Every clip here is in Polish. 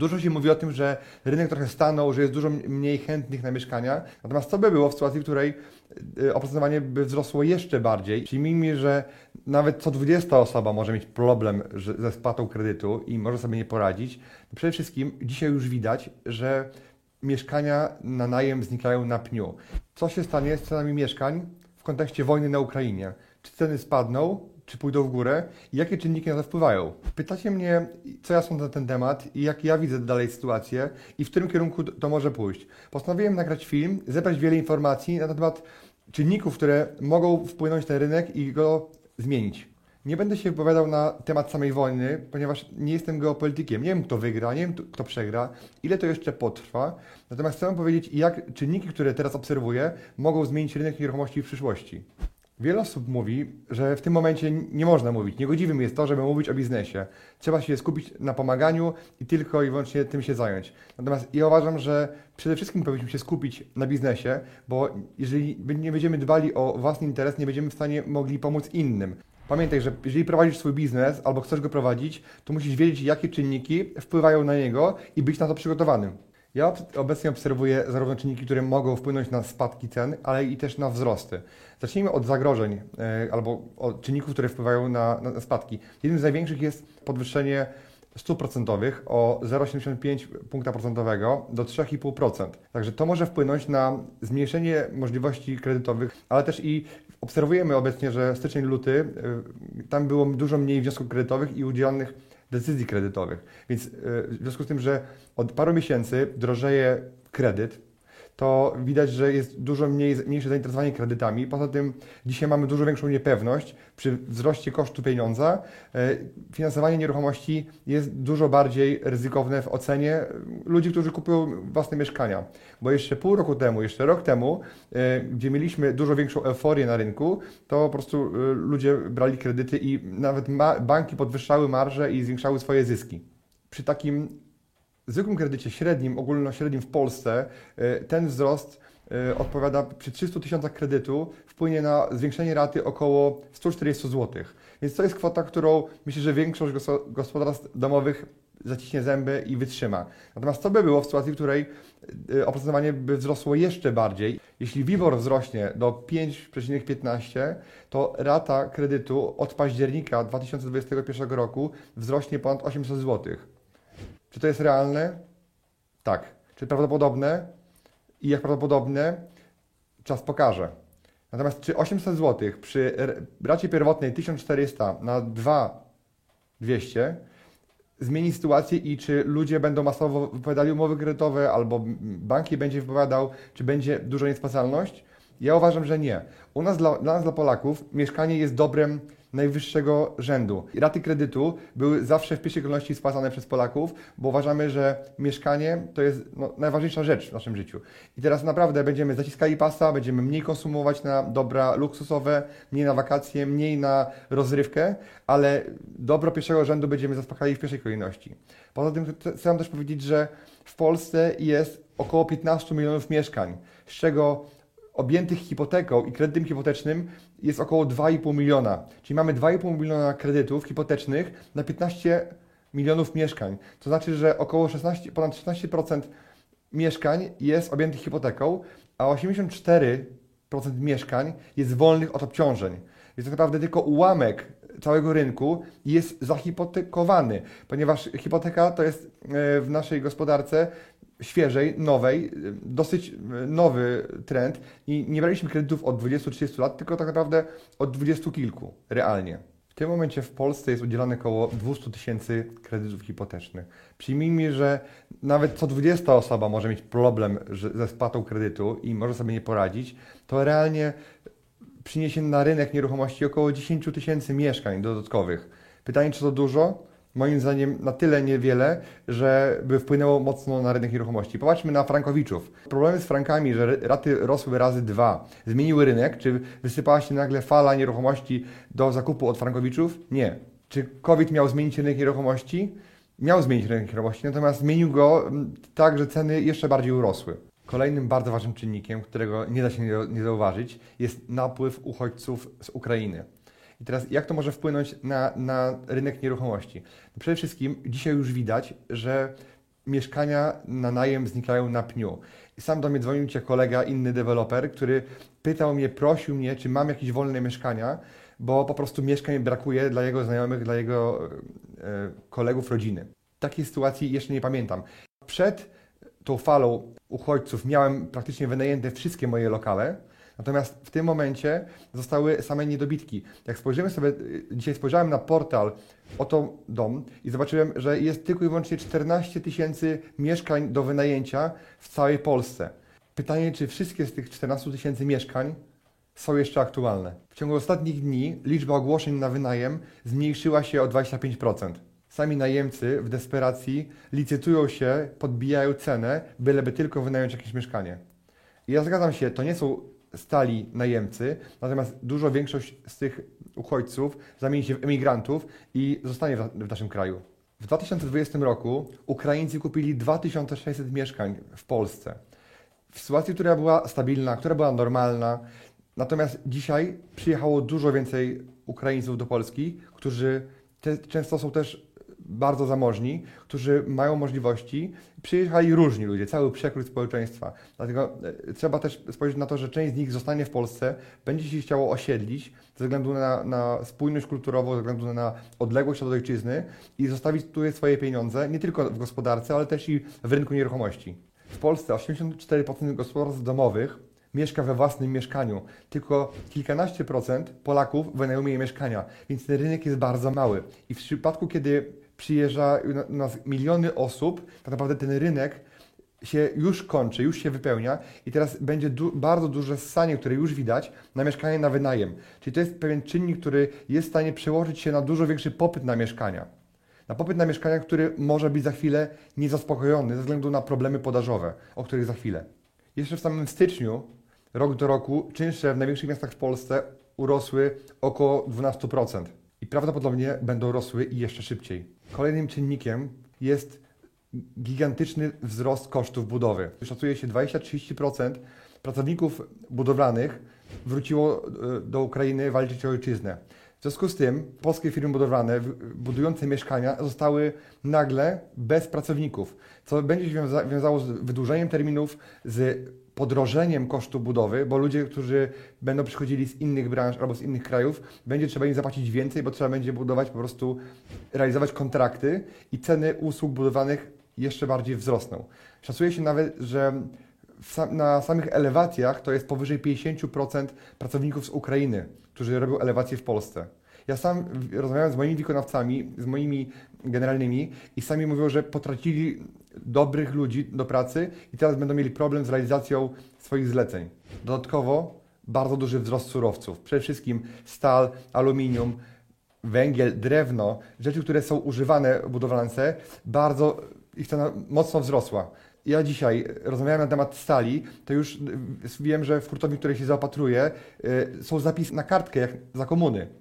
Dużo się mówi o tym, że rynek trochę stanął, że jest dużo mniej chętnych na mieszkania. Natomiast co by było w sytuacji, w której y, oprocentowanie by wzrosło jeszcze bardziej? Przyjmijmy, że nawet co 20 osoba może mieć problem ze spłatą kredytu i może sobie nie poradzić. Przede wszystkim dzisiaj już widać, że mieszkania na najem znikają na pniu. Co się stanie z cenami mieszkań w kontekście wojny na Ukrainie? Czy ceny spadną, czy pójdą w górę i jakie czynniki na to wpływają. Pytacie mnie, co ja sądzę na ten temat i jak ja widzę dalej sytuację i w którym kierunku to może pójść. Postanowiłem nagrać film, zebrać wiele informacji na temat czynników, które mogą wpłynąć na rynek i go zmienić. Nie będę się wypowiadał na temat samej wojny, ponieważ nie jestem geopolitykiem. Nie wiem, kto wygra, nie wiem, kto przegra, ile to jeszcze potrwa. Natomiast chcę powiedzieć, jak czynniki, które teraz obserwuję, mogą zmienić rynek nieruchomości w przyszłości. Wiele osób mówi, że w tym momencie nie można mówić. Niegodziwym jest to, żeby mówić o biznesie. Trzeba się skupić na pomaganiu i tylko i wyłącznie tym się zająć. Natomiast ja uważam, że przede wszystkim powinniśmy się skupić na biznesie, bo jeżeli nie będziemy dbali o własny interes, nie będziemy w stanie mogli pomóc innym. Pamiętaj, że jeżeli prowadzisz swój biznes albo chcesz go prowadzić, to musisz wiedzieć, jakie czynniki wpływają na niego i być na to przygotowanym. Ja obecnie obserwuję zarówno czynniki, które mogą wpłynąć na spadki cen, ale i też na wzrosty. Zacznijmy od zagrożeń e, albo od czynników, które wpływają na, na spadki. Jednym z największych jest podwyższenie stóp procentowych o 0,75 punkta procentowego do 3,5%. Także to może wpłynąć na zmniejszenie możliwości kredytowych, ale też i obserwujemy obecnie, że styczeń, luty, e, tam było dużo mniej wniosków kredytowych i udzielonych decyzji kredytowych. Więc e, w związku z tym, że od paru miesięcy drożeje kredyt, to widać, że jest dużo mniej, mniejsze zainteresowanie kredytami. Poza tym dzisiaj mamy dużo większą niepewność przy wzroście kosztu pieniądza. E, finansowanie nieruchomości jest dużo bardziej ryzykowne w ocenie ludzi, którzy kupują własne mieszkania. Bo jeszcze pół roku temu, jeszcze rok temu, e, gdzie mieliśmy dużo większą euforię na rynku, to po prostu e, ludzie brali kredyty i nawet banki podwyższały marże i zwiększały swoje zyski. Przy takim zwykłym kredycie średnim, ogólnośrednim w Polsce, e, ten wzrost e, odpowiada przy 300 tysiącach kredytu wpłynie na zwiększenie raty około 140 zł. Więc to jest kwota, którą myślę, że większość gospodarstw domowych zaciśnie zęby i wytrzyma. Natomiast co by było w sytuacji, w której e, oprocentowanie by wzrosło jeszcze bardziej? Jeśli WIBOR wzrośnie do 5,15, to rata kredytu od października 2021 roku wzrośnie ponad 800 zł. Czy to jest realne? Tak. Czy prawdopodobne? I jak prawdopodobne? Czas pokaże. Natomiast czy 800 zł przy racie pierwotnej 1400 na 2200 zmieni sytuację i czy ludzie będą masowo wypowiadali umowy kredytowe albo banki będzie wypowiadał, czy będzie duża niespłacalność? Ja uważam, że nie. U nas, dla, dla nas, dla Polaków, mieszkanie jest dobrem najwyższego rzędu. Raty kredytu były zawsze w pierwszej kolejności spłacane przez Polaków, bo uważamy, że mieszkanie to jest no, najważniejsza rzecz w naszym życiu. I teraz naprawdę będziemy zaciskali pasa, będziemy mniej konsumować na dobra luksusowe, mniej na wakacje, mniej na rozrywkę, ale dobro pierwszego rzędu będziemy zaspokajali w pierwszej kolejności. Poza tym chcę też powiedzieć, że w Polsce jest około 15 milionów mieszkań, z czego objętych hipoteką i kredytem hipotecznym jest około 2,5 miliona. Czyli mamy 2,5 miliona kredytów hipotecznych na 15 milionów mieszkań. To znaczy, że około 16, ponad 16% mieszkań jest objętych hipoteką, a 84% mieszkań jest wolnych od obciążeń. Więc tak naprawdę tylko ułamek całego rynku jest zahipotekowany, ponieważ hipoteka to jest e, w naszej gospodarce świeżej, nowej, dosyć nowy trend i nie braliśmy kredytów od 20-30 lat, tylko tak naprawdę od 20 kilku realnie. W tym momencie w Polsce jest udzielane około 200 tysięcy kredytów hipotecznych. Przyjmijmy, że nawet co 20 osoba może mieć problem ze spłatą kredytu i może sobie nie poradzić, to realnie przyniesie na rynek nieruchomości około 10 tysięcy mieszkań dodatkowych. Pytanie, czy to dużo? Moim zdaniem na tyle niewiele, że by wpłynęło mocno na rynek nieruchomości. Popatrzmy na frankowiczów. Problemy z frankami, że raty rosły razy dwa, zmieniły rynek, czy wysypała się nagle fala nieruchomości do zakupu od frankowiczów? Nie. Czy COVID miał zmienić rynek nieruchomości? Miał zmienić rynek nieruchomości, natomiast zmienił go mm, tak, że ceny jeszcze bardziej urosły. Kolejnym bardzo ważnym czynnikiem, którego nie da się nie zauważyć, jest napływ uchodźców z Ukrainy. I teraz jak to może wpłynąć na, na rynek nieruchomości? Przede wszystkim dzisiaj już widać, że mieszkania na najem znikają na pniu. I sam do mnie dzwonił cię kolega, inny deweloper, który pytał mnie, prosił mnie, czy mam jakieś wolne mieszkania, bo po prostu mieszkań brakuje dla jego znajomych, dla jego e, kolegów, rodziny. Takiej sytuacji jeszcze nie pamiętam. Przed tą falą uchodźców miałem praktycznie wynajęte wszystkie moje lokale, natomiast w tym momencie zostały same niedobitki. Jak spojrzymy sobie, dzisiaj spojrzałem na portal Oto Dom i zobaczyłem, że jest tylko i wyłącznie 14 tysięcy mieszkań do wynajęcia w całej Polsce. Pytanie, czy wszystkie z tych 14 tysięcy mieszkań są jeszcze aktualne. W ciągu ostatnich dni liczba ogłoszeń na wynajem zmniejszyła się o 25%. Sami najemcy w desperacji licytują się, podbijają cenę, byleby tylko wynająć jakieś mieszkanie. I ja zgadzam się, to nie są stali najemcy, natomiast dużo większość z tych uchodźców zamieni się w emigrantów i zostanie w naszym kraju. W 2020 roku Ukraińcy kupili 2600 mieszkań w Polsce. W sytuacji, która była stabilna, która była normalna. Natomiast dzisiaj przyjechało dużo więcej Ukraińców do Polski, którzy często są też bardzo zamożni, którzy mają możliwości. Przyjechali różni ludzie, cały przekrój społeczeństwa. Dlatego e, trzeba też spojrzeć na to, że część z nich zostanie w Polsce, będzie się chciało osiedlić ze względu na, na spójność kulturową, ze względu na odległość od ojczyzny i zostawić tu swoje pieniądze, nie tylko w gospodarce, ale też i w rynku nieruchomości. W Polsce 84% gospodarstw domowych mieszka we własnym mieszkaniu. Tylko kilkanaście procent Polaków wynajmuje mieszkania, więc ten rynek jest bardzo mały. I w przypadku, kiedy przyjeżdża nas miliony osób, tak naprawdę ten rynek się już kończy, już się wypełnia i teraz będzie du bardzo duże ssanie, które już widać na mieszkanie na wynajem. Czyli to jest pewien czynnik, który jest w stanie przełożyć się na dużo większy popyt na mieszkania. Na popyt na mieszkania, który może być za chwilę niezaspokojony ze względu na problemy podażowe, o których za chwilę. Jeszcze w samym styczniu, rok do roku, czynsze w największych miastach w Polsce urosły około 12% i prawdopodobnie będą rosły i jeszcze szybciej. Kolejnym czynnikiem jest gigantyczny wzrost kosztów budowy. Szacuje się 20-30% pracowników budowlanych wróciło e, do Ukrainy walczyć o ojczyznę. W związku z tym polskie firmy budowlane budujące mieszkania zostały nagle bez pracowników, co będzie się wiązało z wydłużeniem terminów, z podrożeniem kosztu budowy, bo ludzie, którzy będą przychodzili z innych branż albo z innych krajów, będzie trzeba im zapłacić więcej, bo trzeba będzie budować po prostu, realizować kontrakty i ceny usług budowanych jeszcze bardziej wzrosną. Szacuje się nawet, że na samych elewacjach to jest powyżej 50% pracowników z Ukrainy, którzy robią elewacje w Polsce. Ja sam rozmawiałem z moimi wykonawcami, z moimi generalnymi i sami mówią, że potracili dobrych ludzi do pracy i teraz będą mieli problem z realizacją swoich zleceń. Dodatkowo bardzo duży wzrost surowców. Przede wszystkim stal, aluminium, węgiel, drewno, rzeczy, które są używane w budowlance, bardzo ich cena mocno wzrosła. Ja dzisiaj rozmawiałem na temat stali, to już wiem, że w hurtowni, której się zaopatruję, y, są zapisy na kartkę, jak za komuny.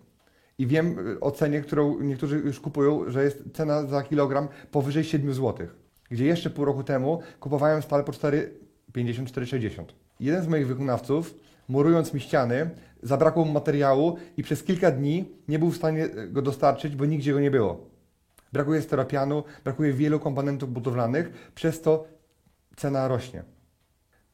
I wiem o cenie, którą niektórzy już kupują, że jest cena za kilogram powyżej 7 zł gdzie jeszcze pół roku temu kupowałem stal po 4,50-4,60. Jeden z moich wykonawców, murując mi ściany, zabrakło mu materiału i przez kilka dni nie był w stanie go dostarczyć, bo nigdzie go nie było. Brakuje steropianu, brakuje wielu komponentów budowlanych, przez to cena rośnie.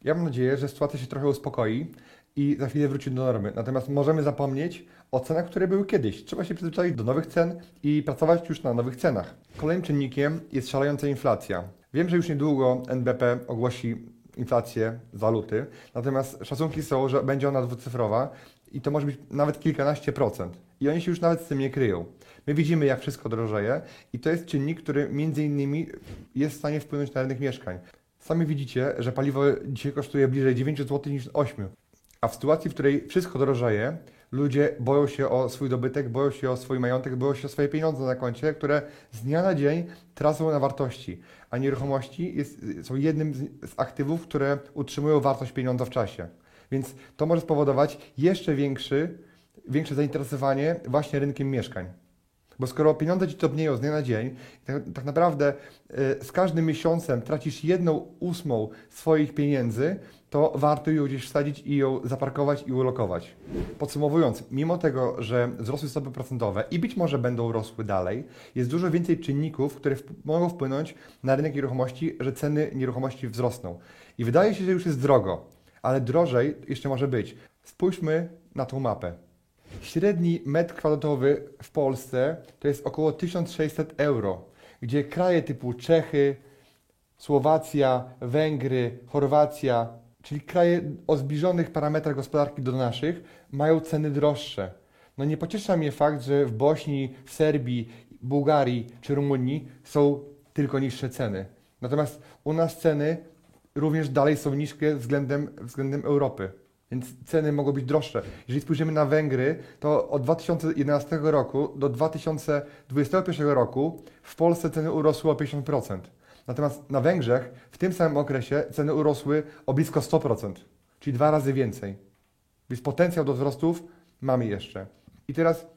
Ja mam nadzieję, że sytuacja się trochę uspokoi i za chwilę wróci do normy. Natomiast możemy zapomnieć o cenach, które były kiedyś. Trzeba się przyzwyczaić do nowych cen i pracować już na nowych cenach. Kolejnym czynnikiem jest szalejąca inflacja. Wiem, że już niedługo NBP ogłosi inflację waluty, natomiast szacunki są, że będzie ona dwucyfrowa i to może być nawet kilkanaście procent. I oni się już nawet z tym nie kryją. My widzimy, jak wszystko drożeje i to jest czynnik, który między innymi jest w stanie wpłynąć na rynek mieszkań. Sami widzicie, że paliwo dzisiaj kosztuje bliżej 9 zł niż 8. A w sytuacji, w której wszystko drożeje, Ludzie boją się o swój dobytek, boją się o swój majątek, boją się o swoje pieniądze na koncie, które z dnia na dzień tracą na wartości. A nieruchomości jest, są jednym z, z aktywów, które utrzymują wartość pieniądza w czasie. Więc to może spowodować jeszcze większy, większe zainteresowanie właśnie rynkiem mieszkań. Bo skoro pieniądze ci topnieją z dnia na dzień, tak, tak naprawdę y, z każdym miesiącem tracisz jedną ósmą swoich pieniędzy, to warto ją gdzieś wsadzić i ją zaparkować i ulokować. Podsumowując, mimo tego, że wzrosły stopy procentowe i być może będą rosły dalej, jest dużo więcej czynników, które mogą wpłynąć na rynek nieruchomości, że ceny nieruchomości wzrosną. I wydaje się, że już jest drogo, ale drożej jeszcze może być. Spójrzmy na tą mapę. Średni metr kwadratowy w Polsce to jest około 1600 euro, gdzie kraje typu Czechy, Słowacja, Węgry, Chorwacja, czyli kraje o zbliżonych parametrach gospodarki do naszych, mają ceny droższe. No nie pociesza mnie fakt, że w Bośni, w Serbii, Bułgarii czy Rumunii są tylko niższe ceny. Natomiast u nas ceny również dalej są niskie względem, względem Europy. Więc ceny mogą być droższe. Jeżeli spojrzymy na Węgry, to od 2011 roku do 2021 roku w Polsce ceny urosły o 50%. Natomiast na Węgrzech w tym samym okresie ceny urosły o blisko 100%, czyli dwa razy więcej. Więc potencjał do wzrostów mamy jeszcze. I teraz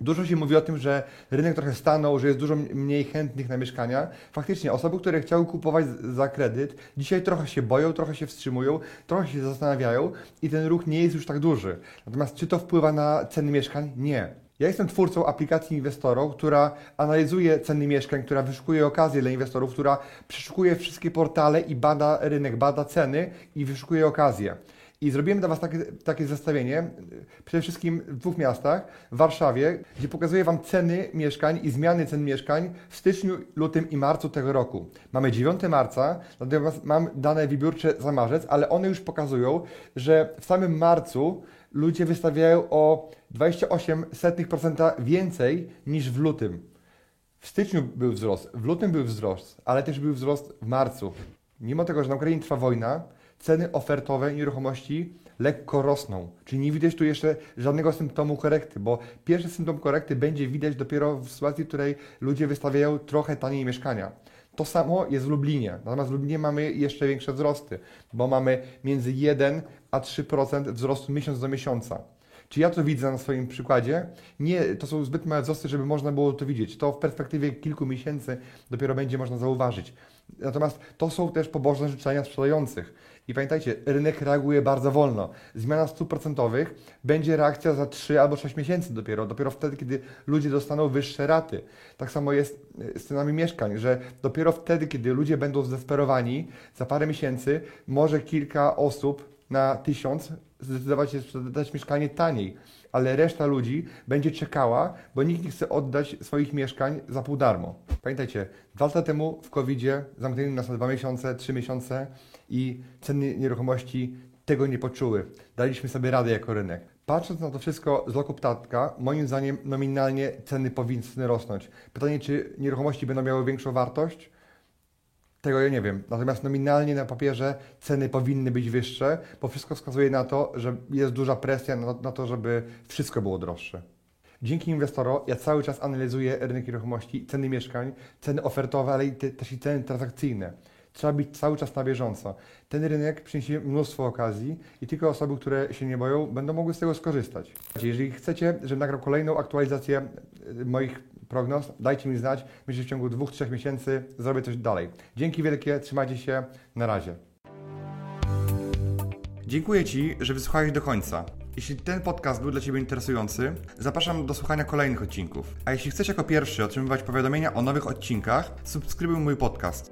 Dużo się mówi o tym, że rynek trochę stanął, że jest dużo mniej chętnych na mieszkania. Faktycznie osoby, które chciały kupować za kredyt, dzisiaj trochę się boją, trochę się wstrzymują, trochę się zastanawiają i ten ruch nie jest już tak duży. Natomiast czy to wpływa na ceny mieszkań? Nie. Ja jestem twórcą aplikacji Inwestorów, która analizuje ceny mieszkań, która wyszukuje okazje dla inwestorów, która przeszukuje wszystkie portale i bada rynek, bada ceny i wyszukuje okazje. I zrobiłem dla Was takie, takie zestawienie, przede wszystkim w dwóch miastach, w Warszawie, gdzie pokazuję Wam ceny mieszkań i zmiany cen mieszkań w styczniu, lutym i marcu tego roku. Mamy 9 marca, natomiast mam dane wybiórcze za marzec, ale one już pokazują, że w samym marcu ludzie wystawiają o 28% więcej niż w lutym. W styczniu był wzrost, w lutym był wzrost, ale też był wzrost w marcu. Mimo tego, że na Ukrainie trwa wojna, ceny ofertowe nieruchomości lekko rosną. Czyli nie widać tu jeszcze żadnego symptomu korekty, bo pierwszy symptom korekty będzie widać dopiero w sytuacji, w której ludzie wystawiają trochę taniej mieszkania. To samo jest w Lublinie. Natomiast w Lublinie mamy jeszcze większe wzrosty, bo mamy między 1 a 3% wzrostu miesiąc do miesiąca. Czy ja to widzę na swoim przykładzie? Nie, to są zbyt małe wzrosty, żeby można było to widzieć. To w perspektywie kilku miesięcy dopiero będzie można zauważyć. Natomiast to są też pobożne życzenia sprzedających. I pamiętajcie, rynek reaguje bardzo wolno. Zmiana stóp procentowych będzie reakcja za 3 albo 6 miesięcy dopiero, dopiero wtedy, kiedy ludzie dostaną wyższe raty. Tak samo jest z cenami mieszkań, że dopiero wtedy, kiedy ludzie będą zdesperowani, za parę miesięcy może kilka osób na tysiąc zdecydować się sprzedać mieszkanie taniej, ale reszta ludzi będzie czekała, bo nikt nie chce oddać swoich mieszkań za pół darmo. Pamiętajcie, dwa lata temu w COVID-zie zamknięli nas na dwa miesiące, trzy miesiące i ceny nieruchomości tego nie poczuły. Daliśmy sobie radę jako rynek. Patrząc na to wszystko z loku ptatka, moim zdaniem nominalnie ceny powinny rosnąć. Pytanie, czy nieruchomości będą miały większą wartość? Tego ja nie wiem. Natomiast nominalnie na papierze ceny powinny być wyższe, bo wszystko wskazuje na to, że jest duża presja na, na to, żeby wszystko było droższe. Dzięki inwestoro ja cały czas analizuję rynek nieruchomości, ceny mieszkań, ceny ofertowe, ale i te, też i ceny transakcyjne. Trzeba być cały czas na bieżąco. Ten rynek przyniesie mnóstwo okazji i tylko osoby, które się nie boją, będą mogły z tego skorzystać. Jeżeli chcecie, żebym nagrał kolejną aktualizację y, moich prognoz, dajcie mi znać. Myślę, że w ciągu dwóch, trzech miesięcy zrobię coś dalej. Dzięki wielkie, trzymajcie się, na razie. Dziękuję Ci, że wysłuchałeś do końca. Jeśli ten podcast był dla Ciebie interesujący, zapraszam do słuchania kolejnych odcinków. A jeśli chcesz jako pierwszy otrzymywać powiadomienia o nowych odcinkach, subskrybuj mój podcast.